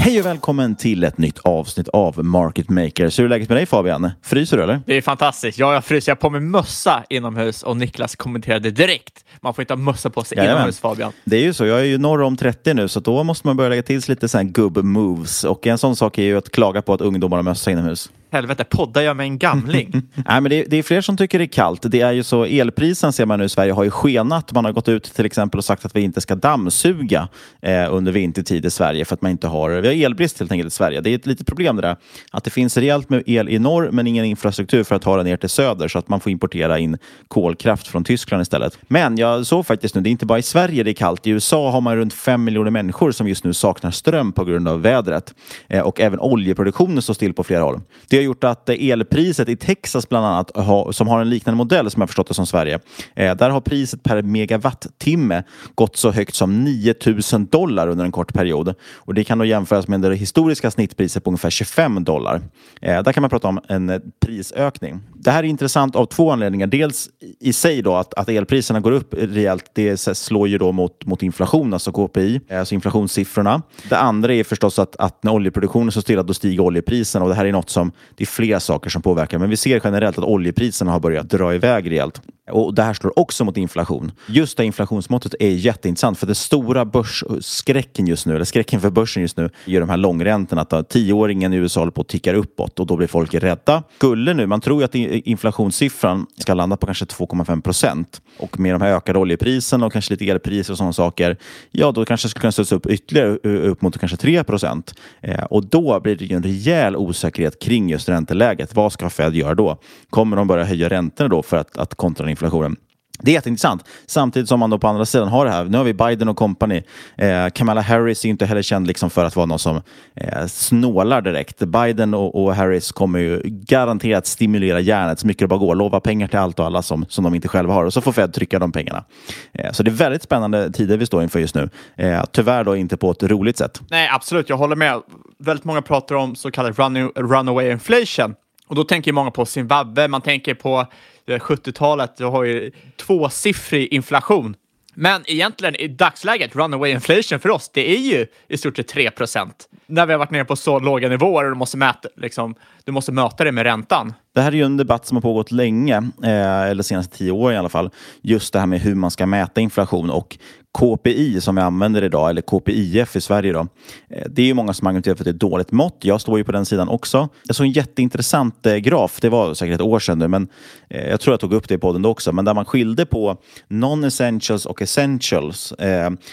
Hej och välkommen till ett nytt avsnitt av Market Makers. Hur är läget med dig Fabian? Fryser du eller? Det är fantastiskt. Ja, jag fryser. Jag har på mig mössa inomhus och Niklas kommenterade direkt. Man får inte ha mössa på sig Jajamän. inomhus, Fabian. Det är ju så. Jag är ju norr om 30 nu så då måste man börja lägga till sig lite gubb-moves. Och en sån sak är ju att klaga på att ungdomar har mössa inomhus. Helvete, poddar jag med en gamling? Nej, men det, det är fler som tycker det är kallt. Det är ju så, elprisen ser man nu i Sverige har ju skenat. Man har gått ut till exempel och sagt att vi inte ska dammsuga eh, under vintertid i Sverige för att man inte har, vi har elbrist helt enkelt i Sverige. Det är ett litet problem det där. Att det finns rejält med el i norr men ingen infrastruktur för att ta den ner till söder så att man får importera in kolkraft från Tyskland istället. Men jag såg faktiskt nu, det är inte bara i Sverige det är kallt. I USA har man runt fem miljoner människor som just nu saknar ström på grund av vädret. Eh, och även oljeproduktionen står still på flera håll. Det har gjort att elpriset i Texas bland annat, som har en liknande modell som jag förstått det som Sverige, eh, där har priset per megawattimme gått så högt som 9000 dollar under en kort period. Och det kan då jämföras med det historiska snittpriset på ungefär 25 dollar. Eh, där kan man prata om en prisökning. Det här är intressant av två anledningar. Dels i sig då att, att elpriserna går upp rejält. Det slår ju då mot, mot inflation, alltså KPI, alltså inflationssiffrorna. Det andra är förstås att, att när oljeproduktionen står stilla, då stiger oljepriserna. Och det här är något som, det är flera saker som påverkar. Men vi ser generellt att oljepriserna har börjat dra iväg rejält. Och det här slår också mot inflation. Just det inflationsmåttet är jätteintressant för det stora börsskräcken just nu, eller skräcken för börsen just nu, är de här långräntorna. Att eh, tioåringen i USA håller på att ticka uppåt och då blir folk rädda. Skulle nu, man tror ju att inflationssiffran ska landa på kanske 2,5 procent och med de här ökade oljepriserna och kanske lite elpriser och sådana saker, ja då kanske det skulle kunna studsa upp ytterligare upp mot kanske 3 procent. Eh, och då blir det ju en rejäl osäkerhet kring just ränteläget. Vad ska Fed göra då? Kommer de börja höja räntorna då för att, att kontra inflationen? Det är jätteintressant. Samtidigt som man då på andra sidan har det här. Nu har vi Biden och company. Eh, Kamala Harris är inte heller känd liksom för att vara någon som eh, snålar direkt. Biden och, och Harris kommer ju garanterat stimulera järnet så mycket det bara går. Lova pengar till allt och alla som, som de inte själva har. Och så får Fed trycka de pengarna. Eh, så det är väldigt spännande tider vi står inför just nu. Eh, tyvärr då inte på ett roligt sätt. Nej, absolut. Jag håller med. Väldigt många pratar om så kallad run runaway inflation. Och då tänker många på Zimbabwe, man tänker på eh, 70-talet, du har ju tvåsiffrig inflation. Men egentligen i dagsläget, runaway inflation för oss, det är ju i stort sett 3 procent. när vi har varit nere på så låga nivåer och du måste, mäta, liksom, du måste möta det med räntan. Det här är ju en debatt som har pågått länge, eh, eller senaste tio år i alla fall. Just det här med hur man ska mäta inflation och KPI som vi använder idag, eller KPIF i Sverige. Då, eh, det är ju många som argumenterar för att det är ett dåligt mått. Jag står ju på den sidan också. Jag såg en jätteintressant eh, graf, det var säkert ett år sedan nu, men eh, jag tror jag tog upp det i podden då också, men där man skilde på non-essentials och essentials,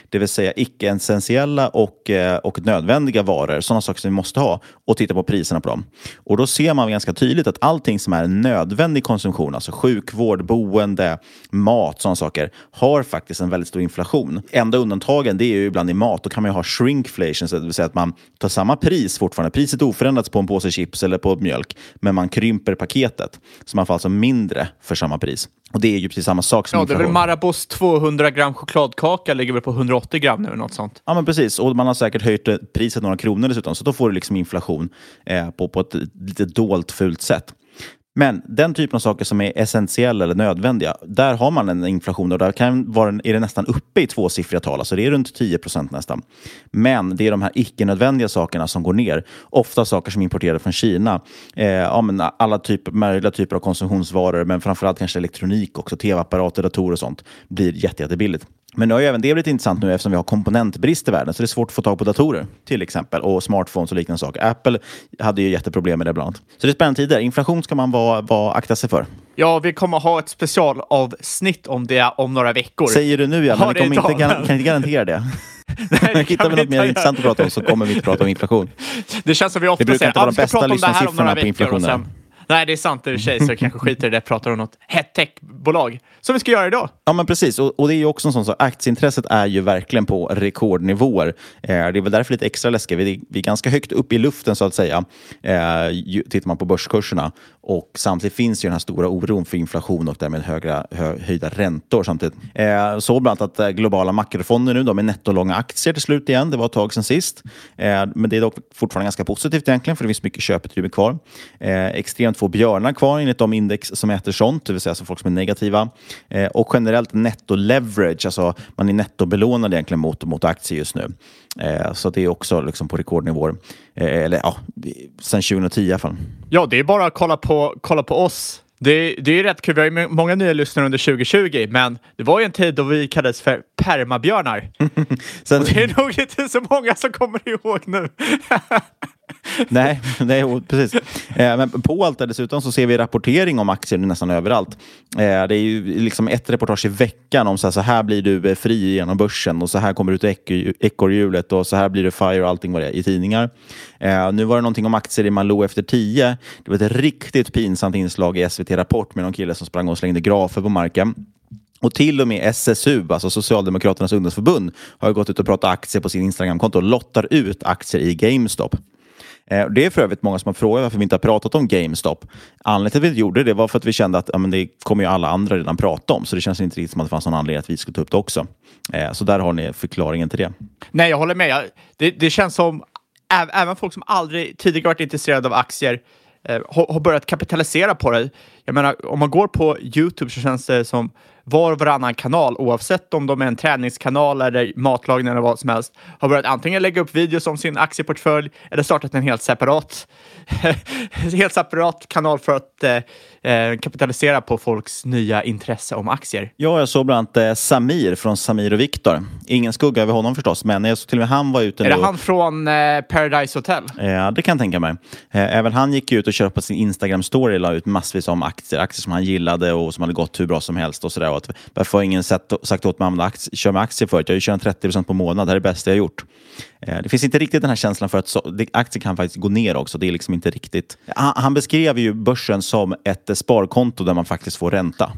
det vill säga icke-essentiella och, och nödvändiga varor, sådana saker som vi måste ha, och titta på priserna på dem. Och då ser man ganska tydligt att allting som är nödvändig konsumtion, alltså sjukvård, boende, mat, sådana saker, har faktiskt en väldigt stor inflation. Enda undantagen det är ju ibland i mat. Då kan man ju ha shrinkflation, det vill säga att man tar samma pris fortfarande. Priset är oförändrat på en påse chips eller på mjölk, men man krymper paketet. Så man får alltså mindre för samma pris. Och det är ju precis samma sak som Ja, det är väl inflation. Marabous 200 gram chokladkaka ligger väl på 180 gram nu eller något sånt. Ja, men precis. Och man har säkert höjt eh, priset några kronor dessutom, så då får du liksom inflation eh, på, på ett lite dolt fult sätt. Men den typen av saker som är essentiella eller nödvändiga, där har man en inflation och där kan vara, är det nästan uppe i tvåsiffriga tal, alltså det är runt 10 procent nästan. Men det är de här icke-nödvändiga sakerna som går ner. Ofta saker som är importerade från Kina. Eh, ja, men alla typ, möjliga typer av konsumtionsvaror, men framförallt kanske elektronik också, tv-apparater, datorer och sånt, blir jätte, jättebilligt. Men nu har ju även det blivit intressant nu eftersom vi har komponentbrist i världen, så det är svårt att få tag på datorer till exempel och smartphones och liknande saker. Apple hade ju jätteproblem med det bland annat. Så det är spännande tider. Inflation ska man vara, vara, akta sig för. Ja, vi kommer ha ett specialavsnitt om det om några veckor. Säger du nu, ja, men vi kommer inte, gar- kan inte garantera det. Nej, Hittar vi något mer intressant att prata om så kommer vi inte prata om inflation. Det känns som vi ofta säger vara "Ah, vi ska prata om det här om några veckor", och sen- Nej, det är sant i och för sig, så jag kanske skiter i det. Pratar om något hett techbolag. Som vi ska göra idag. Ja, men precis. Och, och det är ju också en sån sak. Aktieintresset är ju verkligen på rekordnivåer. Eh, det är väl därför lite extra läskigt. Vi, vi är ganska högt upp i luften så att säga. Eh, ju, tittar man på börskurserna. Och samtidigt finns ju den här stora oron för inflation och därmed högra, hö, höjda räntor samtidigt. Eh, så bland annat att globala makrofonder nu, de är nettolånga aktier till slut igen. Det var ett tag sedan sist. Eh, men det är dock fortfarande ganska positivt egentligen, för det finns mycket köputrymme kvar. Eh, extremt få björnar kvar enligt de index som mäter sånt, det vill säga alltså folk som är negativa. Eh, och generellt netto-leverage, alltså man är nettobelånad egentligen mot, mot aktier just nu. Eh, så det är också liksom på rekordnivåer. Eh, eller ja, sen 2010 i alla fall. Ja, det är bara att kolla på, kolla på oss. Det, det är rätt kul. Vi har ju många nya lyssnare under 2020, men det var ju en tid då vi kallades för permabjörnar. Sen, Och det är nog inte så många som kommer ihåg nu. nej, nej, precis. Eh, men på allt det dessutom så ser vi rapportering om aktier nästan överallt. Eh, det är ju liksom ett reportage i veckan om så här, så här blir du eh, fri genom börsen och så här kommer du ut ekorrhjulet och så här blir du fire och allting vad det är i tidningar. Eh, nu var det någonting om aktier i Malou efter tio. Det var ett riktigt pinsamt inslag i SVT Rapport med någon kille som sprang och slängde grafer på marken. Och till och med SSU, alltså Socialdemokraternas ungdomsförbund, har gått ut och pratat aktier på sin Instagramkonto och lottar ut aktier i GameStop. Eh, Det är för övrigt många som har frågat varför vi inte har pratat om GameStop. Anledningen till att vi inte gjorde det var för att vi kände att ja, men det kommer ju alla andra redan prata om, så det känns inte riktigt som att det fanns någon anledning att vi skulle ta upp det också. Eh, Så där har ni förklaringen till det. Nej, jag håller med. Det, det känns som även folk som aldrig tidigare varit intresserade av aktier eh, har börjat kapitalisera på det. Jag menar, om man går på YouTube så känns det som var och varannan kanal, oavsett om de är en träningskanal eller matlagning eller vad som helst, har börjat antingen lägga upp videos om sin aktieportfölj eller startat en helt separat, helt separat kanal för att eh, eh, kapitalisera på folks nya intresse om aktier. Ja, jag såg bland annat eh, Samir från Samir och Viktor. Ingen skugga över honom förstås, men jag såg till och med han var ute Är det och- han från eh, Paradise Hotel? Ja, det kan jag tänka mig. Eh, Även han gick ut och körde på sin Instagram-story la ut massvis om aktier, aktier som han gillade och som hade gått hur bra som helst och sådär. Att, Varför har ingen sett, sagt åt mig att använda köra med aktier förut? Jag har ju tjänat 30% på månad, det här är det bästa jag har gjort. Eh, Det finns inte riktigt den här känslan för att så, det, aktier kan faktiskt gå ner också. Det är liksom inte riktigt. Han, han beskrev ju börsen som ett eh, sparkonto där man faktiskt får ränta.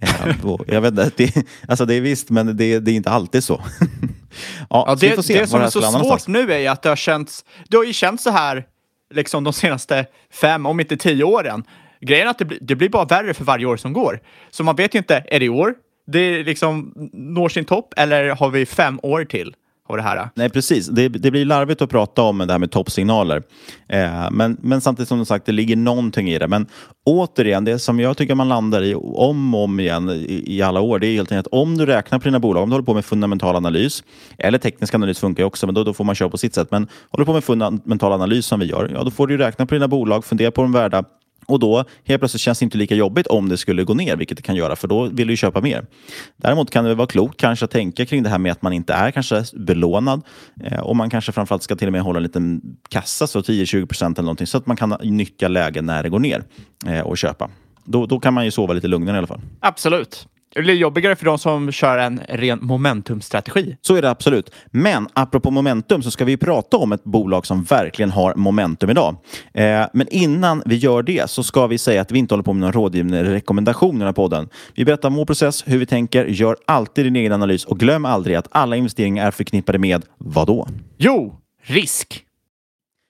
Eh, Jag vet inte, det, alltså det är visst, men det, det är inte alltid så. ja, Ja, så det, som är så svårt nu är att det har känts, det har ju känts så här liksom de senaste fem, om inte tio åren. Grejen är att det, blir- det blir bara värre för varje år som går. Så man vet ju inte, är det i år det liksom når sin topp eller har vi fem år till? av det här. Nej, precis. Det, det blir larvigt att prata om det här med toppsignaler. Eh, men, men samtidigt som du sagt, det ligger någonting i det. Men återigen, det som jag tycker man landar i om och om igen i, i alla år, det är helt enkelt att om du räknar på dina bolag, om du håller på med fundamental analys, eller teknisk analys funkar ju också, men då, då får man köra på sitt sätt. Men håller du på med fundamental analys som vi gör, ja då får du räkna på dina bolag, fundera på de värda och då helt plötsligt känns det inte lika jobbigt om det skulle gå ner, vilket det kan göra, för då vill du köpa mer. Däremot kan det vara klokt kanske att tänka kring det här med att man inte är kanske belånad eh, och man kanske framförallt ska till och med hålla en liten kassa, så 10-20 procent eller någonting, så att man kan nyttja lägen när det går ner eh, och köpa. Då, då kan man ju sova lite lugnare i alla fall. Absolut. Det blir jobbigare för de som kör en ren momentumstrategi. Så är det absolut. Men apropå momentum så ska vi prata om ett bolag som verkligen har momentum idag. Eh, men innan vi gör det så ska vi säga att vi inte håller på med någon rådgivande rekommendation i den här podden. Vi berättar om vår process, hur vi tänker, gör alltid din egen analys och glöm aldrig att alla investeringar är förknippade med vad då? Jo, risk.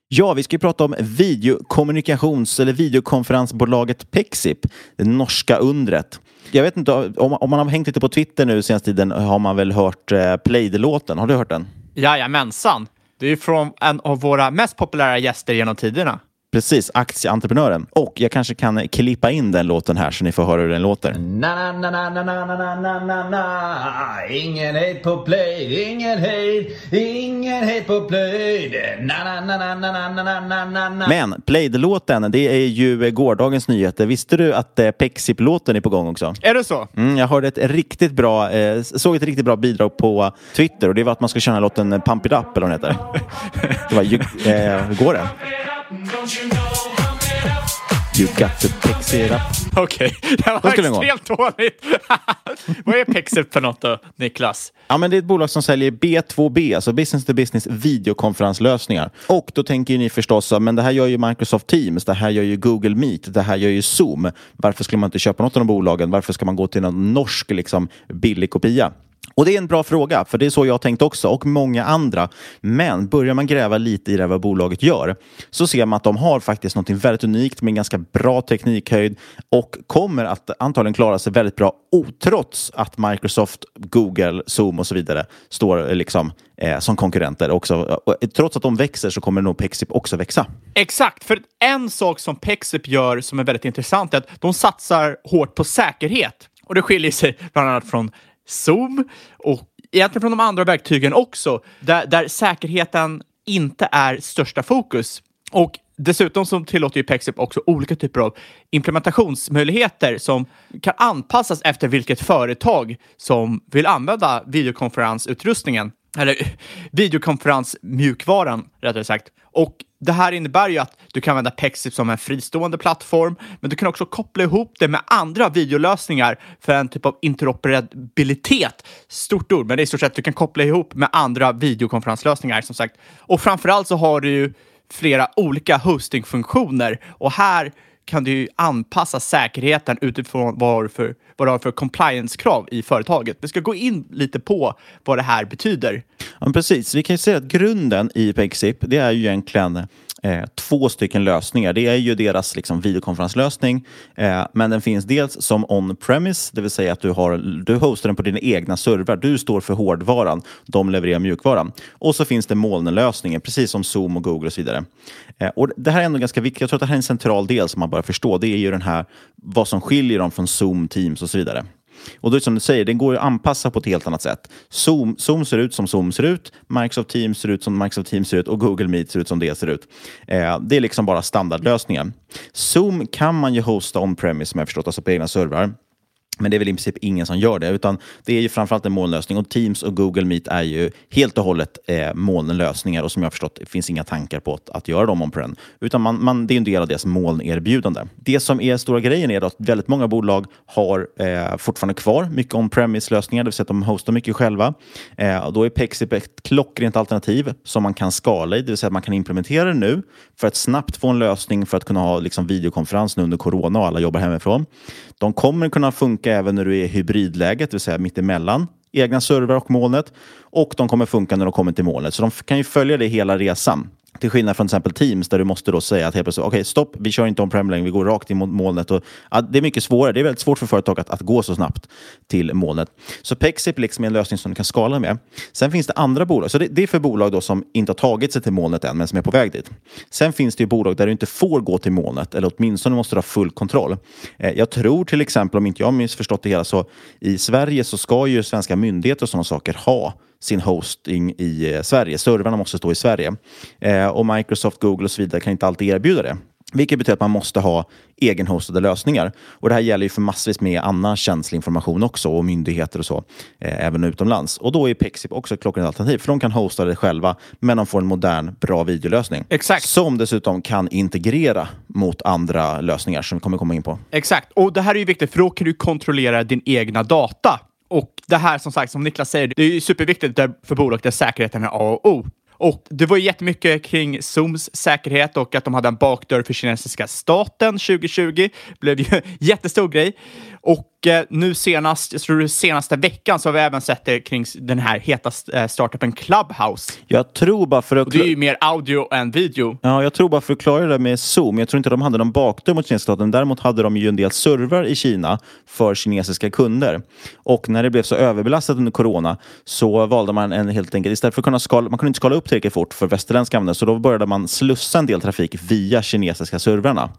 Ja, vi ska prata om videokommunikations eller videokonferensbolaget Pexip, det norska undret. Jag vet inte, om, om man har hängt lite på Twitter nu senaste tiden har man väl hört eh, Play-låten. Har du hört den? Jajamensan. Det är från en av våra mest populära gäster genom tiderna. Precis, aktieentreprenören. Och jag kanske kan klippa in den låten här så ni får höra hur den låter. Na, na, na, na, na, na, na, na, na. Ingen hejd på play, ingen hejd, ingen hejd på play. Na, na, na, na, na, na, na, na, na. Men Play-låten, det är ju gårdagens nyheter. Visste du att eh, Pexip-låten är på gång också? Är det så? Mm, jag hörde ett riktigt bra, eh, såg ett riktigt bra bidrag på Twitter och det var att man ska köra låten Pump It Up eller vad den heter. det var eh, hur går det? You got to pix it up. Okej, okay. det var extremt dåligt. Vad är Pexip för något då, Niklas? Ja, men det är ett bolag som säljer B2B, alltså business to business videokonferenslösningar. Och då tänker ni förstås, men det här gör ju Microsoft Teams, det här gör ju Google Meet, det här gör ju Zoom. Varför skulle man inte köpa något av de bolagen? Varför ska man gå till någon norsk liksom, billig kopia? Och det är en bra fråga, för det är så jag tänkt också och många andra. Men börjar man gräva lite i det vad bolaget gör så ser man att de har faktiskt något väldigt unikt med en ganska bra teknikhöjd och kommer att antagligen klara sig väldigt bra trots att Microsoft, Google, Zoom och så vidare står eh, liksom eh, som konkurrenter också. Eh, trots att de växer så kommer nog Pexip också växa. Exakt, för en sak som Pexip gör som är väldigt intressant är att de satsar hårt på säkerhet. Och det skiljer sig bland annat från Zoom och egentligen från de andra verktygen också, där, där säkerheten inte är största fokus. Och Dessutom så tillåter ju Pexip också olika typer av implementationsmöjligheter som kan anpassas efter vilket företag som vill använda videokonferensutrustningen eller videokonferensmjukvaran rättare sagt. Och det här innebär ju att du kan använda Pexip som en fristående plattform, men du kan också koppla ihop det med andra videolösningar för en typ av interoperabilitet. Stort ord, men det är i stort sett att du kan koppla ihop med andra videokonferenslösningar som sagt. Och framförallt så har du ju flera olika hostingfunktioner och här kan du anpassa säkerheten utifrån vad du för, vad du har för compliance-krav i företaget. Vi ska gå in lite på vad det här betyder. Ja, precis. Vi kan ju säga att grunden i Pexip, det är ju egentligen eh, två stycken lösningar. Det är ju deras liksom, videokonferenslösning, eh, men den finns dels som on-premise, det vill säga att du, har, du hostar den på dina egna servrar. Du står för hårdvaran, de levererar mjukvaran. Och så finns det molnlösningen, precis som Zoom och Google och så vidare. Eh, och det här är ändå ganska viktigt. Jag tror att det här är en central del som man bör förstå. Det är ju den här, vad som skiljer dem från Zoom, Teams och så vidare. Och då är det som du säger, den går att anpassa på ett helt annat sätt. Zoom, Zoom ser ut som Zoom ser ut, Microsoft Teams ser ut som Microsoft Teams ser ut och Google Meet ser ut som det ser ut. Eh, det är liksom bara standardlösningen. Zoom kan man ju hosta on-premise som jag förstått, alltså på egna servrar. Men det är väl i princip ingen som gör det, utan det är ju framförallt en molnlösning och Teams och Google Meet är ju helt och hållet eh, molnlösningar och som jag har förstått det finns inga tankar på att, att göra dem on-prem, utan man, man, det är en del av deras molnerbjudande. Det som är stora grejen är att väldigt många bolag har eh, fortfarande kvar mycket on-premise-lösningar, det vill säga att de hostar mycket själva. Eh, då är Pexip ett klockrent alternativ som man kan skala i, det vill säga att man kan implementera det nu för att snabbt få en lösning för att kunna ha liksom, videokonferens nu under corona och alla jobbar hemifrån. De kommer kunna funka även när du är i hybridläget, det vill säga mittemellan egna servrar och molnet. Och de kommer funka när de kommer till molnet. Så de kan ju följa det hela resan. Till skillnad från till exempel Teams där du måste då säga att helt plötsligt, okej stopp, vi kör inte om prem längre, vi går rakt in mot molnet. Och, ja, det är mycket svårare, det är väldigt svårt för företag att, att gå så snabbt till molnet. Så Pexip liksom är en lösning som du kan skala med. Sen finns det andra bolag, så det, det är för bolag då som inte har tagit sig till molnet än, men som är på väg dit. Sen finns det ju bolag där du inte får gå till molnet, eller åtminstone måste du ha full kontroll. Eh, jag tror till exempel, om inte jag har missförstått det hela, så i Sverige så ska ju svenska myndigheter och sådana saker ha sin hosting i eh, Sverige. Servrarna måste stå i Sverige. Eh, och Microsoft, Google och så vidare kan inte alltid erbjuda det. Vilket betyder att man måste ha egenhostade lösningar. Och det här gäller ju för massvis med annan känslig information också och myndigheter och så, eh, även utomlands. Och då är Pexip också ett klockrent alternativ, för de kan hosta det själva, men de får en modern, bra videolösning. Exakt. Som dessutom kan integrera mot andra lösningar som vi kommer komma in på. Exakt, och det här är ju viktigt för då kan du kontrollera din egna data. Och det här som sagt, som Niklas säger, det är ju superviktigt för bolag där säkerheten är A och O. Och det var ju jättemycket kring Zooms säkerhet och att de hade en bakdörr för kinesiska staten 2020. blev ju en jättestor grej. Och eh, nu senast, jag tror senaste veckan, så har vi även sett det kring den här heta eh, startupen Clubhouse. Jag tror bara för att... Och det är ju mer audio än video. Ja, jag tror bara för att klara det med Zoom. Jag tror inte de hade någon bakdörr mot kinesiska staten. Däremot hade de ju en del servrar i Kina för kinesiska kunder. Och när det blev så överbelastat under corona så valde man en helt enkelt, istället för att kunna skala, man kunde inte skala upp tillräckligt fort för västerländska användare, så då började man slussa en del trafik via kinesiska servrarna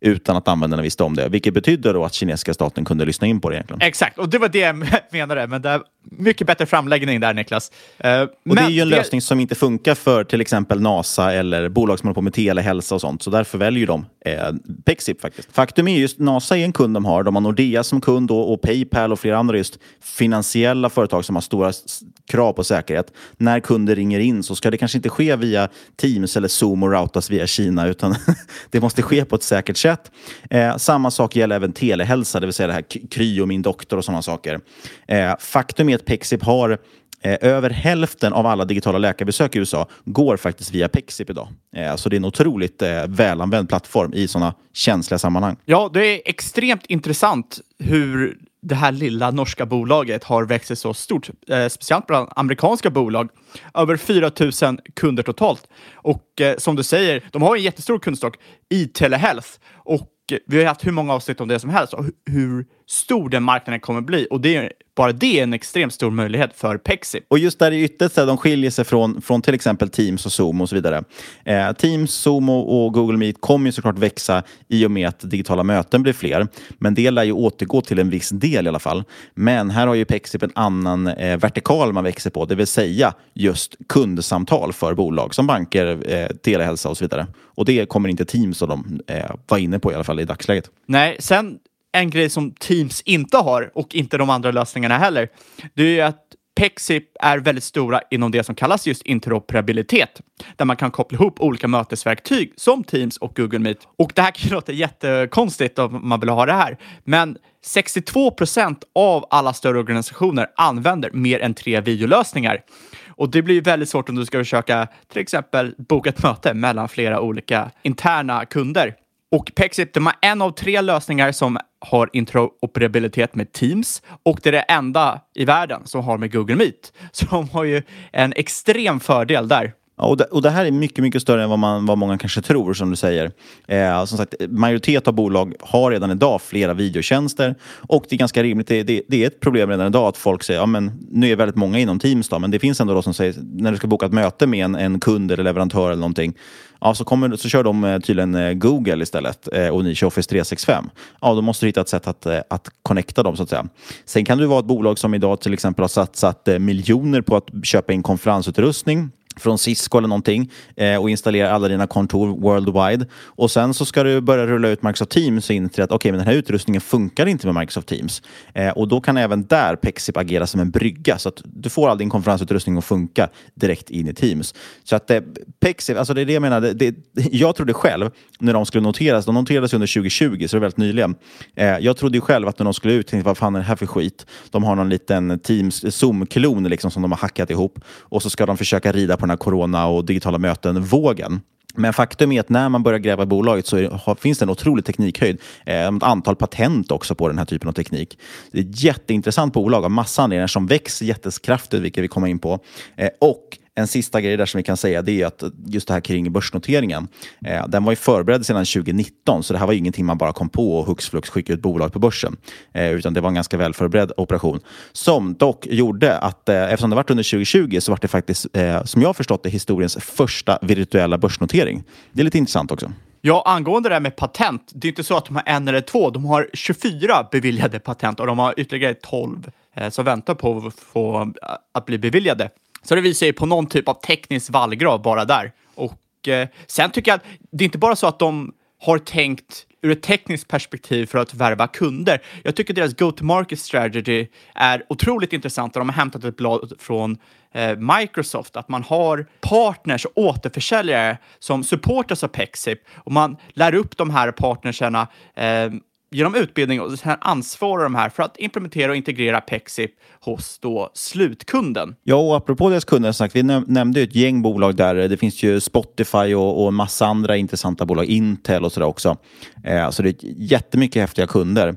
utan att användarna visste om det. Vilket betydde då att kinesiska staten kunde lyssna in på det egentligen. Exakt, och det var det jag menade. Men det är mycket bättre framläggning där, Niklas. Eh, Och det är ju en lösning som inte funkar för till exempel NASA eller bolag som håller på med telehälsa och sånt. Så därför väljer de eh, Pexip faktiskt. Faktum är just NASA är en kund de har. De har Nordea som kund och, och Paypal och flera andra just finansiella företag som har stora krav på säkerhet. När kunder ringer in så ska det kanske inte ske via Teams eller Zoom och routas via Kina utan det måste ske på ett säkert sätt. Eh, samma sak gäller även telehälsa, det vill säga det här Kry och Min Doktor och sådana saker. Eh, faktum är att Pexip har Eh, över hälften av alla digitala läkarbesök i USA går faktiskt via Pexip idag. Eh, så det är en otroligt eh, välanvänd plattform i sådana känsliga sammanhang. Ja, det är extremt intressant hur det här lilla norska bolaget har växt sig så stort, eh, speciellt bland amerikanska bolag. Över 4 000 kunder totalt. Och eh, som du säger, de har en jättestor kundstock i telehealth. Och eh, vi har haft hur många avsnitt om det som helst och hur stor den marknaden kommer bli. Och det är, bara det är en extremt stor möjlighet för Pexip. Och just där i ytterst där de skiljer sig från, från till exempel Teams och Zoom och så vidare. Eh, Teams, Zoom och, och Google Meet kommer ju såklart växa i och med att digitala möten blir fler. Men det lär ju återgå till en viss del i alla fall. Men här har ju Pexip en annan eh, vertikal man växer på, det vill säga just kundsamtal för bolag som banker, eh, telehälsa och så vidare. Och det kommer inte Teams och de eh, vara inne på i alla fall i dagsläget. Nej, sen en grej som Teams inte har och inte de andra lösningarna heller, det är ju att Pexip är väldigt stora inom det som kallas just interoperabilitet, där man kan koppla ihop olika mötesverktyg som Teams och Google Meet. Och det här kan ju låta jättekonstigt om man vill ha det här, men 62 procent av alla större organisationer använder mer än tre videolösningar. Och det blir väldigt svårt om du ska försöka till exempel boka ett möte mellan flera olika interna kunder. Och Pexip de har en av tre lösningar som har interoperabilitet med Teams och det är det enda i världen som har med Google Meet. Så de har ju en extrem fördel där. Ja, och, det, och det här är mycket, mycket större än vad, man, vad många kanske tror, som du säger. Eh, som sagt, majoritet av bolag har redan idag flera videotjänster och det är ganska rimligt. Det, det, det är ett problem redan idag att folk säger, ja men nu är väldigt många inom Teams då, men det finns ändå de som säger, när du ska boka ett möte med en, en kund eller leverantör eller någonting, ja så, kommer, så kör de eh, tydligen eh, Google istället eh, och ni kör Office 365. Ja, då måste du hitta ett sätt att, eh, att connecta dem så att säga. Sen kan du vara ett bolag som idag till exempel har satsat eh, miljoner på att köpa in konferensutrustning från Cisco eller någonting eh, och installera alla dina kontor worldwide. Och sen så ska du börja rulla ut Microsoft Teams och inse att okej, men den här utrustningen funkar inte med Microsoft Teams. Eh, och då kan även där Pexip agera som en brygga så att du får all din konferensutrustning att funka direkt in i Teams. Så att eh, Pexip, alltså det är det jag menar, det, det, jag trodde själv när de skulle noteras, de noterades under 2020 så det är väldigt nyligen. Eh, jag trodde ju själv att när de skulle ut, tänkte vad fan är det här för skit? De har någon liten Teams eh, Zoom-klon liksom som de har hackat ihop och så ska de försöka rida på den här corona och digitala möten-vågen. Men faktum är att när man börjar gräva i bolaget så är, har, finns det en otrolig teknikhöjd. Eh, ett antal patent också på den här typen av teknik. Det är ett jätteintressant bolag av massa anledningar som växer jättekraftigt, vilket vi kommer in på. Eh, och en sista grej där som vi kan säga det är att just det här kring börsnoteringen. Eh, den var ju förberedd sedan 2019 så det här var ingenting man bara kom på och hux flux skickade ut bolag på börsen. Eh, utan det var en ganska väl förberedd operation som dock gjorde att eh, eftersom det var under 2020 så var det faktiskt, eh, som jag har förstått det, historiens första virtuella börsnotering. Det är lite intressant också. Ja, angående det här med patent, det är inte så att de har en eller två, de har 24 beviljade patent och de har ytterligare 12 eh, som väntar på att, få, att bli beviljade. Så det visar ju på någon typ av teknisk vallgrav bara där. Och eh, sen tycker jag att det är inte bara så att de har tänkt ur ett tekniskt perspektiv för att värva kunder. Jag tycker deras go-to-market strategy är otroligt intressant och de har hämtat ett blad från eh, Microsoft, att man har partners och återförsäljare som supportas av Pexip och man lär upp de här partnerserna eh, genom utbildning och sen ansvarar de här för att implementera och integrera Pexip hos då slutkunden. Ja, och apropå deras kunder, sagt, vi nämnde ett gäng bolag där. Det finns ju Spotify och, och en massa andra intressanta bolag, Intel och sådär också. Eh, så det är jättemycket häftiga kunder.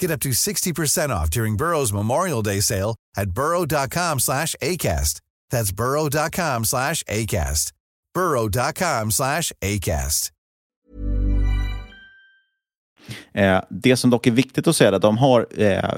Get up to 60% off during Burrow's Memorial Day sale at burrow.com slash ACAST. That's burrow.com slash ACAST. burrow.com slash ACAST. Eh, det som dock är viktigt att säga är att de har eh,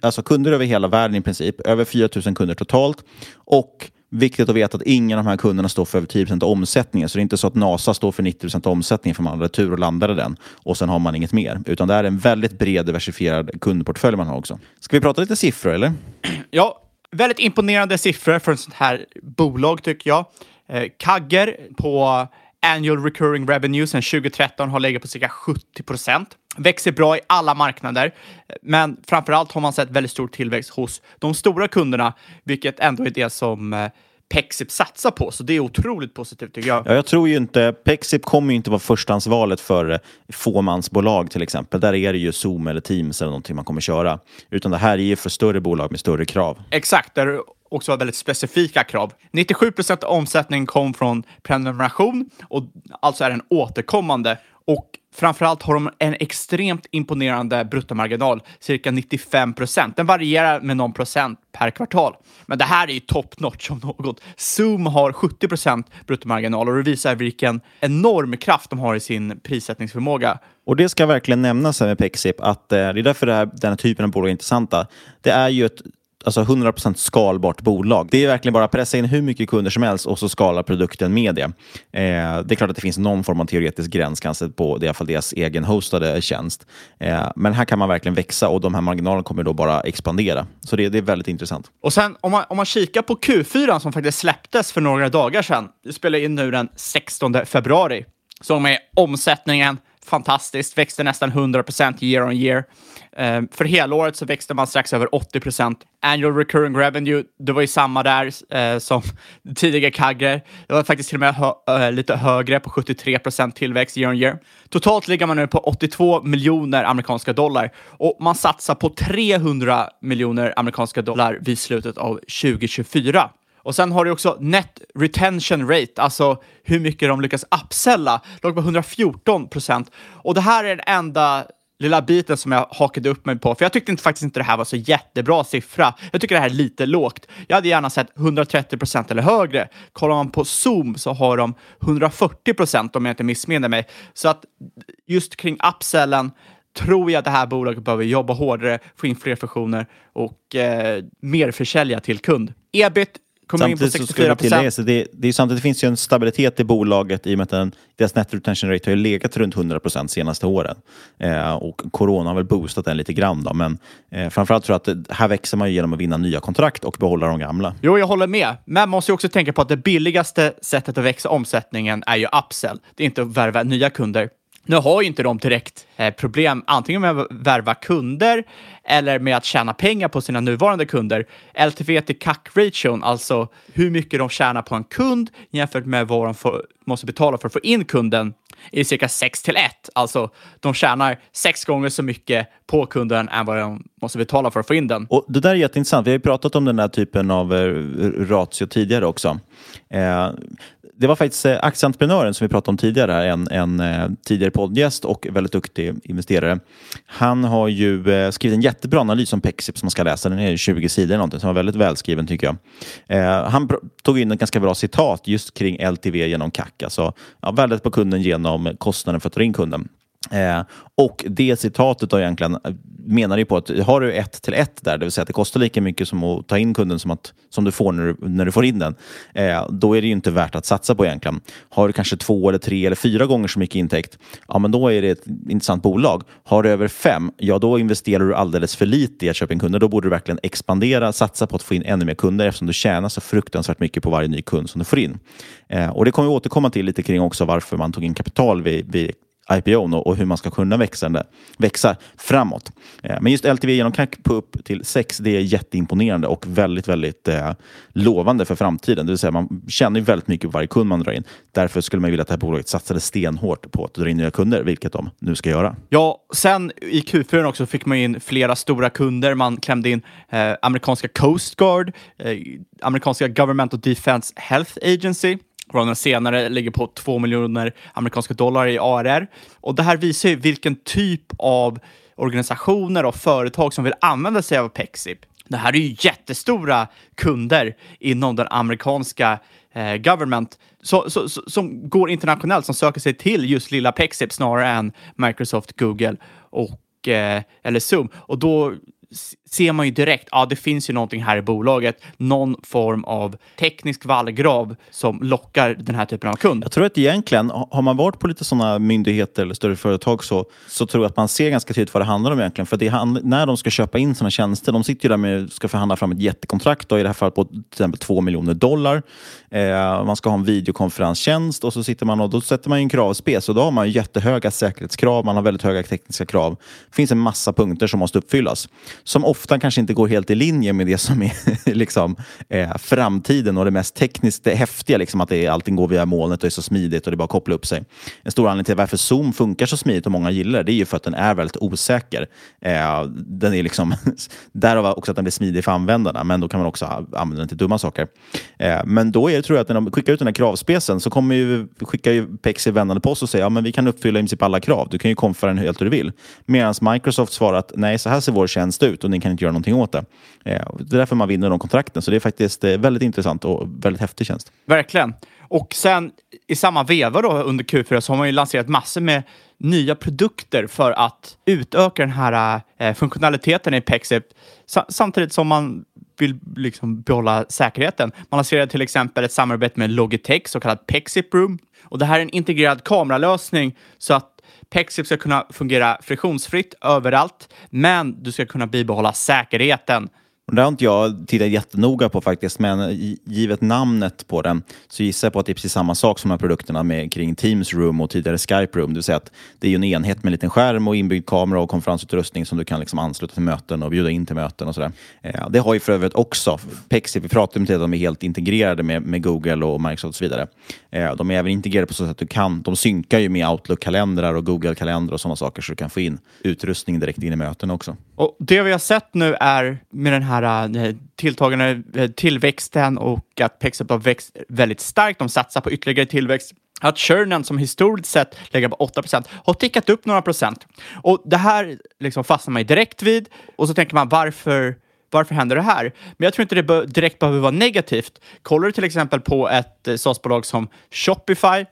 alltså kunder över hela världen i princip, över 4 000 kunder totalt och Viktigt att veta att ingen av de här kunderna står för över 10 av omsättningen. Så det är inte så att NASA står för 90 av omsättningen för man hade tur och landade den och sen har man inget mer. Utan det är en väldigt bred diversifierad kundportfölj man har också. Ska vi prata lite siffror eller? Ja, väldigt imponerande siffror för ett sånt här bolag tycker jag. Eh, Kagger på annual recurring revenue sedan 2013 har legat på cirka 70 procent. Växer bra i alla marknader, men framförallt har man sett väldigt stor tillväxt hos de stora kunderna, vilket ändå är det som eh, Pexip satsar på, så det är otroligt positivt tycker jag. Ja, jag tror ju inte, Pexip kommer ju inte vara förstahandsvalet för eh, fåmansbolag till exempel. Där är det ju Zoom eller Teams eller någonting man kommer köra. Utan det här är ju för större bolag med större krav. Exakt, där också har väldigt specifika krav. 97 procent av omsättningen kom från prenumeration och alltså är den återkommande. Och framförallt har de en extremt imponerande bruttomarginal, cirka 95 procent. Den varierar med någon procent per kvartal. Men det här är ju top notch om något. Zoom har 70 procent bruttomarginal och det visar vilken enorm kraft de har i sin prissättningsförmåga. Och det ska verkligen nämnas här med Pexip att eh, det är därför det här, den här typen av bolag är intressanta. Det är ju ett alltså 100% skalbart bolag. Det är verkligen bara att pressa in hur mycket kunder som helst och så skalar produkten med det. Eh, det är klart att det finns någon form av teoretisk gräns kanske på det, i alla fall deras egen hostade tjänst. Eh, men här kan man verkligen växa och de här marginalerna kommer då bara expandera. Så det, det är väldigt intressant. Och sen om man, om man kikar på Q4 som faktiskt släpptes för några dagar sedan. Vi spelar in nu den 16 februari. Så med omsättningen fantastiskt, växte nästan 100% year on year. Ehm, för helåret så växte man strax över 80 procent. Annual recurring revenue, det var ju samma där eh, som tidigare CAGR. Det var faktiskt till och med hö eh, lite högre på 73 procent tillväxt year on year. Totalt ligger man nu på 82 miljoner amerikanska dollar och man satsar på 300 miljoner amerikanska dollar vid slutet av 2024. Och sen har du också net retention rate, alltså hur mycket de lyckas upsella, låg på 114 procent. Och det här är den enda lilla biten som jag hakade upp mig på, för jag tyckte inte, faktiskt inte det här var så jättebra siffra. Jag tycker det här är lite lågt. Jag hade gärna sett 130 procent eller högre. Kollar man på Zoom så har de 140 procent om jag inte missminner mig. Så att just kring upsellen tror jag att det här bolaget behöver jobba hårdare, få in fler funktioner och eh, mer försälja till kund. Ebit kommer in på 64 procent. Det, det, är samtidigt finns ju en stabilitet i bolaget i och med att den, deras net retention rate har legat runt 100 procent senaste åren. Eh, och corona har väl boostat den lite grann. Då, men eh, framförallt tror jag att det, här växer man genom att vinna nya kontrakt och behålla de gamla. Jo, jag håller med. Men man måste också tänka på att det billigaste sättet att växa omsättningen är ju upsell. Det är inte att värva nya kunder. Nu har ju inte de direkt Eh, problem antingen med att värva kunder eller med att tjäna pengar på sina nuvarande kunder. LTV till CAC-ration, alltså hur mycket de tjänar på en kund jämfört med vad de får, måste betala för att få in kunden, är cirka 6 till 1. Alltså de tjänar sex gånger så mycket på kunden än vad de måste betala för att få in den. Och Det där är jätteintressant. Vi har ju pratat om den här typen av eh, ratio tidigare också. Eh, det var faktiskt eh, aktieentreprenören som vi pratade om tidigare, en, en tidigare poddgäst och väldigt duktig investerare. Han har ju eh, skrivit en jättebra analys om Pexip som man ska läsa. Den är 20 sidor någonting, Den var väldigt välskriven tycker jag. Eh, han tog in ett ganska bra citat just kring LTV genom CAC, alltså ja, värdet på kunden genom kostnaden för att ta in kunden. Eh, och det citatet då egentligen eh, menar ju på att har du ett till ett där, det vill säga att det kostar lika mycket som att ta in kunden som, att, som du får när du, när du får in den, eh, då är det ju inte värt att satsa på egentligen. Har du kanske två eller tre eller fyra gånger så mycket intäkt, ja men då är det ett intressant bolag. Har du över fem, ja då investerar du alldeles för lite i att köpa in kunder. Då borde du verkligen expandera, satsa på att få in ännu mer kunder eftersom du tjänar så fruktansvärt mycket på varje ny kund som du får in. Eh, och det kommer vi återkomma till lite kring också varför man tog in kapital vid, vid IPO och hur man ska kunna växa, växa framåt. Eh, men just LTV genom CAC på upp till 6, det är jätteimponerande och väldigt, väldigt eh, lovande för framtiden. Det vill säga man känner väldigt mycket på varje kund man drar in. Därför skulle man vilja att det här bolaget satsade stenhårt på att dra in nya kunder, vilket de nu ska göra. Ja, sen i Q4 också fick man in flera stora kunder. Man klämde in eh, amerikanska Coast Guard, eh, amerikanska och Defense Health Agency, varav den senare ligger på 2 miljoner amerikanska dollar i ARR. Och det här visar ju vilken typ av organisationer och företag som vill använda sig av Pexip. Det här är ju jättestora kunder inom den amerikanska eh, government så, så, så, som går internationellt, som söker sig till just lilla Pexip snarare än Microsoft, Google och, eh, eller Zoom. Och då ser man ju direkt, ja det finns ju någonting här i bolaget, någon form av teknisk vallgrav som lockar den här typen av kund. Jag tror att egentligen, har man varit på lite sådana myndigheter eller större företag så, så tror jag att man ser ganska tydligt vad det handlar om egentligen. För det när de ska köpa in sina tjänster, de sitter ju där med ska förhandla fram ett jättekontrakt, då, i det här fallet på till exempel 2 miljoner dollar. Eh, man ska ha en videokonferenstjänst och så sitter man och då sätter man en kravspec och då har man jättehöga säkerhetskrav, man har väldigt höga tekniska krav. Det finns en massa punkter som måste uppfyllas. Som ofta Ofta kanske inte går helt i linje med det som är liksom, eh, framtiden och det mest tekniskt det häftiga. Liksom, att det är, allting går via molnet och är så smidigt och det är bara att koppla upp sig. En stor anledning till varför Zoom funkar så smidigt och många gillar det, det är ju för att den är väldigt osäker. Eh, den är liksom, därav också att den blir smidig för användarna, men då kan man också använda den till dumma saker. Eh, men då är det, tror jag att när de skickar ut den här kravspecen så kommer ju, skickar ju Pexi vändande post och säger ja, men vi kan uppfylla i princip alla krav. Du kan ju konfa den helt hur du vill. Medan Microsoft svarar att nej, så här ser vår tjänst ut och ni kan inte göra någonting åt det. Eh, det är därför man vinner de kontrakten. Så det är faktiskt eh, väldigt intressant och väldigt häftig tjänst. Verkligen. Och sen i samma veva då under Q4 så har man ju lanserat massor med nya produkter för att utöka den här eh, funktionaliteten i Pexip samtidigt som man vill liksom behålla säkerheten. Man lanserade till exempel ett samarbete med Logitech, så kallat Pexip Room. Och det här är en integrerad kameralösning så att Pexip ska kunna fungera friktionsfritt överallt, men du ska kunna bibehålla säkerheten det har inte jag tittat jättenoga på faktiskt, men givet namnet på den så gissar jag på att det är precis samma sak som de här produkterna med, kring Teams Room och tidigare Skype Room. Det vill säga att det är ju en enhet med en liten skärm och inbyggd kamera och konferensutrustning som du kan liksom ansluta till möten och bjuda in till möten och sådär. Eh, det har ju för övrigt också Pexip. Vi pratade om det, att de är helt integrerade med, med Google och Microsoft och så vidare. Eh, de är även integrerade på så sätt att du kan, de synkar ju med Outlook-kalendrar och Google-kalendrar och sådana saker så du kan få in utrustning direkt in i möten också. Och Det vi har sett nu är med den här eh, tilltagande eh, tillväxten och att Pexup har växt väldigt starkt. De satsar på ytterligare tillväxt att churnen som historiskt sett lägger på 8% har tickat upp några procent. Och det här liksom fastnar man direkt vid och så tänker man varför varför händer det här? Men jag tror inte det direkt behöver vara negativt. Kollar du till exempel på ett eh, SaaS-bolag som Shopify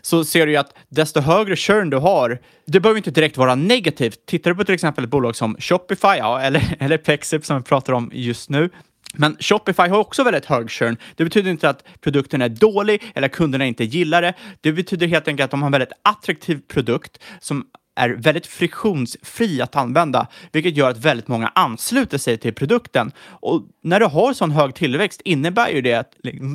så ser du ju att desto högre churn du har, det behöver inte direkt vara negativt. Tittar du på till exempel ett bolag som Shopify, ja, eller, eller Pexip som vi pratar om just nu, men Shopify har också väldigt hög churn. Det betyder inte att produkten är dålig eller kunderna inte gillar det. Det betyder helt enkelt att de har en väldigt attraktiv produkt som är väldigt friktionsfri att använda, vilket gör att väldigt många ansluter sig till produkten. Och när du har sån hög tillväxt innebär ju det att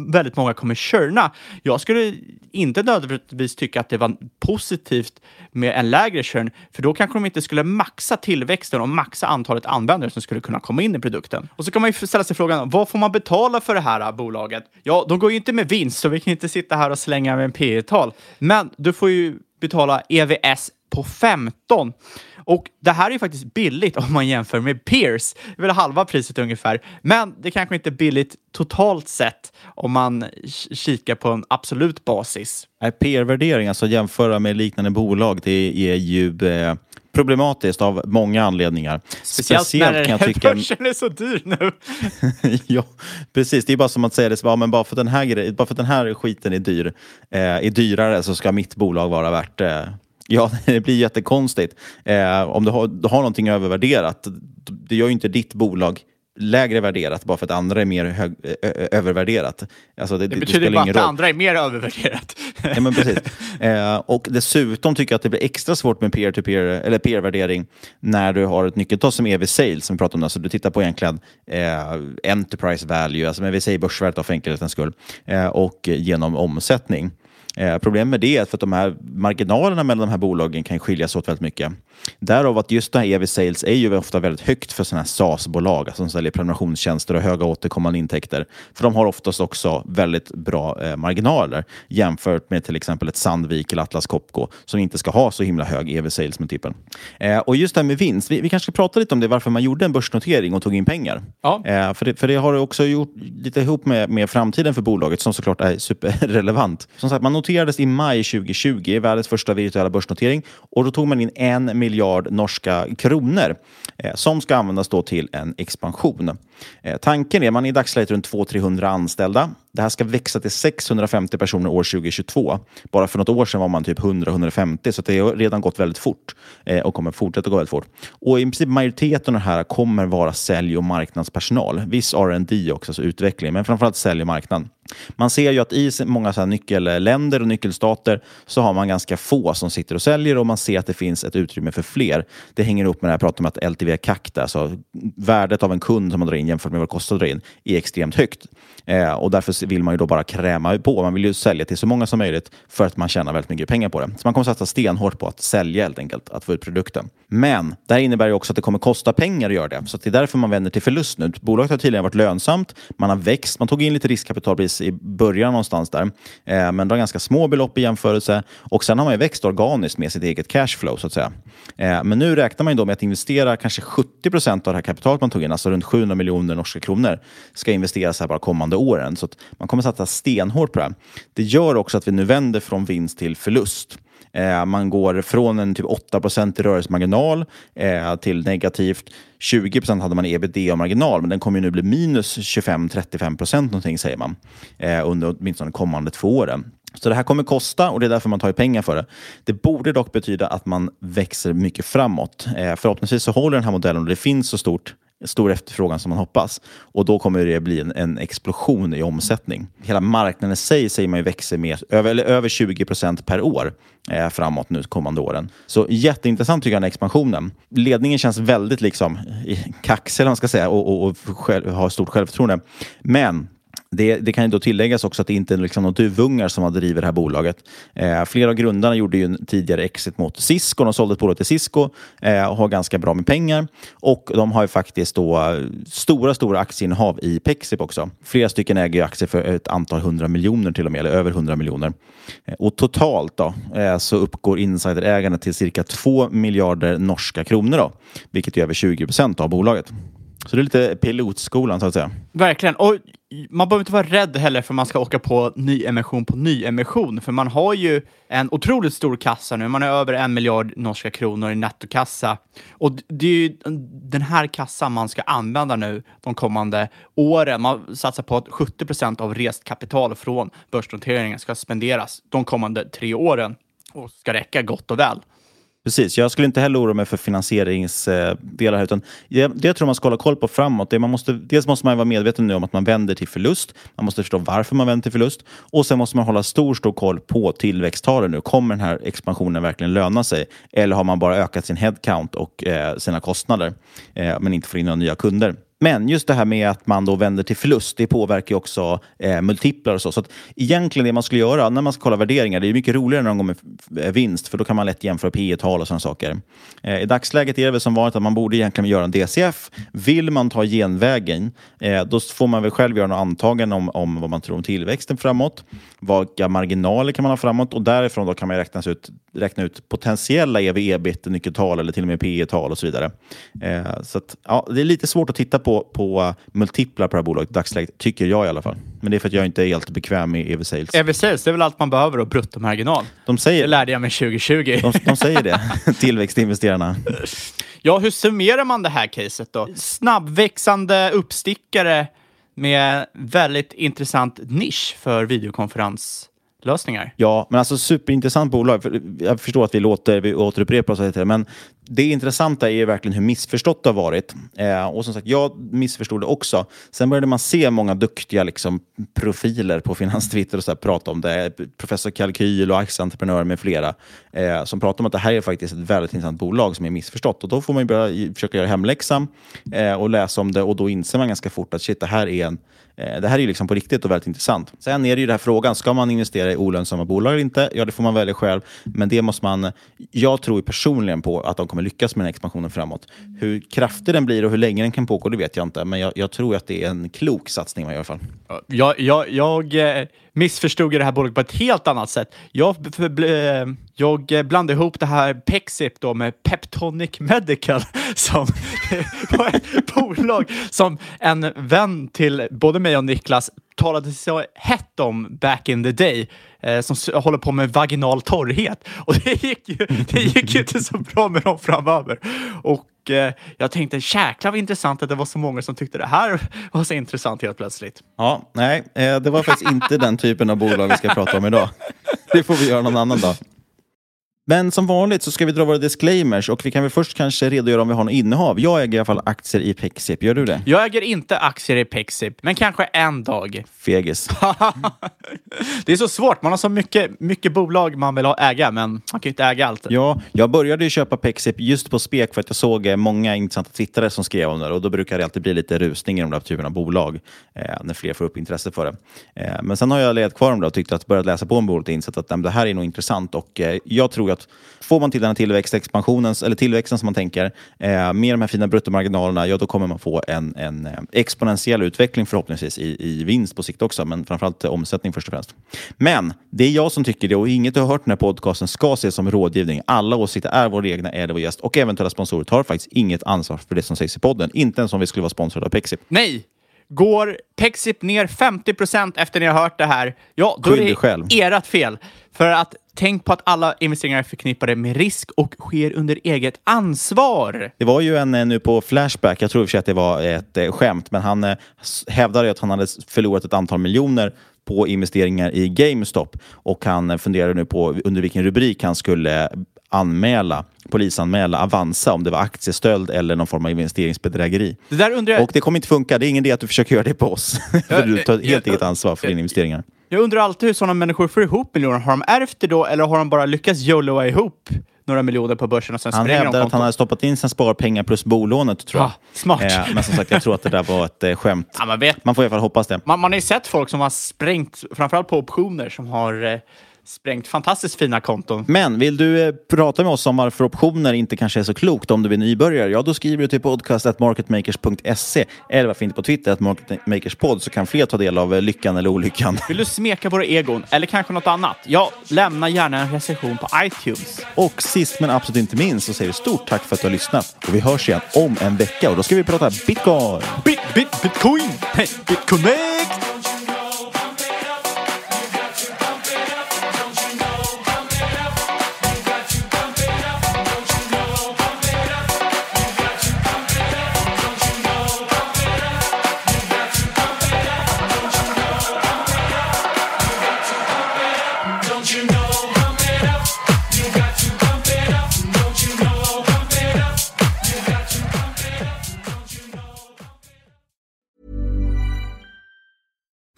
väldigt många kommer churna. Jag skulle inte nödvändigtvis tycka att det var positivt med en lägre churn, för då kanske de inte skulle maxa tillväxten och maxa antalet användare som skulle kunna komma in i produkten. Och så kan man ju ställa sig frågan, vad får man betala för det här äh, bolaget? Ja, de går ju inte med vinst, så vi kan inte sitta här och slänga med en P tal Men du får ju betala EVS på 15. Och det här är faktiskt billigt om man jämför med Peers. Det är väl halva priset ungefär. Men det kanske inte är billigt totalt sett om man kikar på en absolut basis. Peer-värdering, alltså jämföra med liknande bolag, det är ju eh, problematiskt av många anledningar. Speciellt, Speciellt när kan jag tycka... börsen är så dyr nu. ja, precis. Det är bara som att säga det, så, ja, men bara, för den här, bara för att den här skiten är dyr, eh, är dyrare så ska mitt bolag vara värt eh, Ja, det blir jättekonstigt. Eh, om du har, du har någonting övervärderat, det gör ju inte ditt bolag lägre värderat bara för att andra är mer hög, ö, övervärderat. Alltså det, det, betyder det bara att andra är mer övervärderat. ja, men precis. Eh, och dessutom tycker jag att det blir extra svårt med peer-to-peer eller peer-värdering när du har ett nyckeltal som EV Sales som vi pratar om. Alltså du tittar på egentligen eh, Enterprise Value, alltså med vi säger börsvärdet för enkelhetens skull, eh, och genom omsättning. Eh, problemet med det är att för att de här marginalerna mellan de här bolagen kan skilja sig åt väldigt mycket. Därav att just det här EV Sales är ju ofta väldigt högt för sådana här SaaS-bolag alltså som säljer prenumerationstjänster och höga återkommande intäkter. För de har oftast också väldigt bra eh, marginaler jämfört med till exempel ett Sandvik eller Atlas Copco som inte ska ha så himla hög EV Sales multipel. Eh, och just det här med vinst, vi, vi kanske ska prata lite om det, varför man gjorde en börsnotering och tog in pengar. Ja. Eh, för, det, för det har också gjort lite ihop med, med framtiden för bolaget som såklart är superrelevant. Som sagt, man noterades i maj 2020, världens första virtuella börsnotering och då tog man in en miljard miljard norska kronor eh, som ska användas då till en expansion. Eh, tanken är att man är i dagsläget runt 200-300 anställda. Det här ska växa till 650 personer år 2022. Bara för något år sedan var man typ 100-150 så det har redan gått väldigt fort eh, och kommer fortsätta gå väldigt fort. Och i princip majoriteten av det här kommer vara sälj och marknadspersonal. Viss R&D också, alltså utveckling, men framförallt sälj och marknad. Man ser ju att i många så här nyckelländer och nyckelstater så har man ganska få som sitter och säljer och man ser att det finns ett utrymme för fler. Det hänger ihop med det här pratet om att LTV CAC, alltså värdet av en kund som man drar in jämfört med vad det kostar att dra in, är extremt högt. Eh, och därför vill man ju då bara kräma på. Man vill ju sälja till så många som möjligt för att man tjänar väldigt mycket pengar på det. Så man kommer satsa stenhårt på att sälja helt enkelt, att få ut produkten. Men det här innebär ju också att det kommer kosta pengar att göra det. Så det är därför man vänder till förlust nu. Bolaget har tidigare varit lönsamt, man har växt, man tog in lite riskkapital precis i början någonstans där. Eh, men det var ganska små belopp i jämförelse och sen har man ju växt organiskt med sitt eget cashflow så att säga. Eh, men nu räknar man ju då med att investera kanske 70 procent av det här kapitalet man tog in, alltså runt 700 miljoner norska kronor, ska investeras här bara kommande åren. Så att man kommer satsa stenhårt på det här. Det gör också att vi nu vänder från vinst till förlust. Eh, man går från en typ 8 i rörelsemarginal eh, till negativt 20% hade man ebitda-marginal, men den kommer nu bli minus 25-35 procent någonting säger man eh, under åtminstone de kommande två åren. Så det här kommer kosta och det är därför man tar pengar för det. Det borde dock betyda att man växer mycket framåt. Eh, förhoppningsvis så håller den här modellen och det finns så stort stor efterfrågan som man hoppas. Och då kommer det bli en, en explosion i omsättning. Hela marknaden i sig säger man ju växer med över, eller över 20 procent per år eh, framåt nu kommande åren. Så jätteintressant tycker jag den expansionen. Ledningen känns väldigt liksom kaxig, eller man ska säga, och, och, och själv, har stort självförtroende. Men det, det, kan ju då tilläggas också att det inte är liksom några duvungar som har drivit det här bolaget. Eh, flera av grundarna gjorde ju en tidigare exit mot Cisco. De sålde ett bolag till Cisco eh, och har ganska bra med pengar. Och de har ju faktiskt då eh, stora, stora aktieinnehav i Pexip också. Flera stycken äger ju aktier för ett antal hundra miljoner till och med, eller över hundra miljoner. Eh, och totalt då eh, så uppgår insiderägandet till cirka två miljarder norska kronor då, vilket är över 20 procent av bolaget. Så det är lite pilotskolan så att säga. Verkligen. Och man behöver inte vara rädd heller för man ska åka på nyemission på nyemission, för man har ju en otroligt stor kassa nu. Man är över en miljard norska kronor i nettokassa. Och det är ju den här kassan man ska använda nu de kommande åren. Man satsar på att 70 procent av rest kapital från börsnoteringen ska spenderas de kommande tre åren och ska räcka gott och väl. Precis, jag skulle inte heller oroa mig för finansieringsdelar utan det, det jag tror man ska hålla koll på framåt, det man måste, dels måste man vara medveten nu om att man vänder till förlust. Man måste förstå varför man vänder till förlust och sen måste man hålla stor, stor koll på tillväxttalen nu. Kommer den här expansionen verkligen löna sig? Eller har man bara ökat sin headcount och eh, sina kostnader eh, men inte får in några nya kunder? Men just det här med att man då vänder till förlust, det påverkar ju också eh, multiplar och så. Så att egentligen det man skulle göra när man ska kolla värderingar, det är mycket roligare när de går med vinst, för då kan man lätt jämföra P tal och sådana saker. Eh, I dagsläget är det väl som vanligt att man borde egentligen göra en DCF. Vill man ta genvägen, eh, då får man väl själv göra några antaganden om, om vad man tror om tillväxten framåt. Vilka marginaler kan man ha framåt? Och därifrån då kan man räkna ut, räkna ut potentiella ev ebit nyckeltal eller till och med P tal och så vidare. Eh, så att, ja, det är lite svårt att titta på, på multiplar på det här bolaget i dagsläget, tycker jag i alla fall. Men det är för att jag inte är helt bekväm med EV Sales. EV Sales, det är väl allt man behöver och bruttomarginal. De säger, det lärde jag mig 2020. De, de säger det, tillväxtinvesterarna. Ja, hur summerar man det här caset då? Snabbväxande uppstickare med väldigt intressant nisch för videokonferens lösningar. Ja, men alltså superintressant bolag. Jag förstår att vi låter, vi återupprepar oss lite, men det intressanta är verkligen hur missförstått det har varit. Eh, och som sagt, jag missförstod det också. Sen började man se många duktiga liksom, profiler på Finanstwitter och så här, prata om det. Professor Kalkyl och aktieentreprenörer med flera eh, som pratar om att det här är faktiskt ett väldigt intressant bolag som är missförstått. Och då får man börja försöka göra hemläxan eh, och läsa om det och då inser man ganska fort att shit, det här är en Eh, det här är ju liksom på riktigt och väldigt intressant. Sen är det ju den här frågan, ska man investera i olönsamma bolag eller inte? Ja, det får man välja själv. Men det måste man... Jag tror personligen på att de kommer lyckas med den här expansionen framåt. Hur kraftig den blir och hur länge den kan pågå, det vet jag inte. Men jag, jag tror att det är en klok satsning man gör i alla fall. Jag, jag, jag eh, missförstod jag det här bolaget på ett helt annat sätt. Jag, eh, jag blandade ihop det här Pexip då med Peptonic Medical som var ett bolag som en vän till både mig och Niklas talade så hett om back in the day eh, som håller på med vaginal torrhet. Och det gick ju, det gick ju inte så bra med dem framöver. Och eh, jag tänkte, jäklar vad intressant att det var så många som tyckte det här var så intressant helt plötsligt. Ja, nej, eh, det var faktiskt inte den typen av bolag vi ska prata om idag. Det får vi göra någon annan dag. Men som vanligt så ska vi dra våra disclaimers och vi kan väl först kanske redogöra om vi har något innehav. Jag äger i alla fall aktier i Pexip. Gör du det? Jag äger inte aktier i Pexip, men kanske en dag. Fegis. det är så svårt. Man har så mycket, mycket bolag man vill ha äga, men man kan ju inte äga allt. Ja, jag började ju köpa Pexip just på spek för att jag såg eh, många intressanta twittrare som skrev om det och då brukar det alltid bli lite rusning i de där typerna av bolag eh, när fler får upp intresse för det. Eh, men sen har jag legat kvar om det och tyckt att börjat läsa på om bolaget och insett att nej, det här är nog intressant och eh, jag tror att får man till den här tillväxtexpansionen, eller tillväxten som man tänker, eh, med de här fina bruttomarginalerna, ja då kommer man få en, en eh, exponentiell utveckling förhoppningsvis i, i vinst på sikt också, men framförallt eh, omsättning först och främst. Men det är jag som tycker det och inget du har hört den här podcasten ska ses som rådgivning. Alla åsikter är våra egna, är det vår gäst och eventuella sponsorer tar faktiskt inget ansvar för det som sägs i podden. Inte ens om vi skulle vara sponsrade av Pexip. Nej! Går Pexip ner 50% efter ni har hört det här, ja, då Skyll är det själv. ert fel. För att tänk på att alla investeringar är förknippade med risk och sker under eget ansvar. Det var ju en eh, nu på Flashback, jag tror i att det var ett eh, skämt, men han eh, hävdade att han hade förlorat ett antal miljoner på investeringar i GameStop och han funderade nu på under vilken rubrik han skulle anmäla, polisanmäla Avanza om det var aktiestöld eller någon form av investeringsbedrägeri. Det där undrar jag... Och det kommer inte funka. Det är ingen idé att du försöker göra det på oss. för du tar helt eget ansvar för dina investeringar. Jag undrar alltid hur sådana människor får ihop miljoner. Har de ärvt det då eller har de bara lyckats YOLOa ihop några miljoner på börsen och sen Han spränger de hävdar att han hade stoppat in sina sparpengar plus bolånet, tror jag. Ah, smart. Eh, men som sagt, jag tror att det där var ett eh, skämt. Ja, man, vet. Man får i alla fall hoppas det. Man, man har ju sett folk som har sprängt, framförallt på optioner, som har eh, sprängt fantastiskt fina konton. Men vill du eh, prata med oss om varför optioner inte kanske är så klokt om du är nybörjare? Ja, då skriver du till podcast.marketmakers.se eller varför inte på Twitter, att marketmakerspod, så kan fler ta del av eh, lyckan eller olyckan. Vill du smeka våra egon eller kanske något annat? Ja, lämna gärna en recension på iTunes. Och sist men absolut inte minst så säger vi stort tack för att du har lyssnat. Och vi hörs igen om en vecka och då ska vi prata bitcoin. Bit, bit, bitcoin! Hey, bitconnect!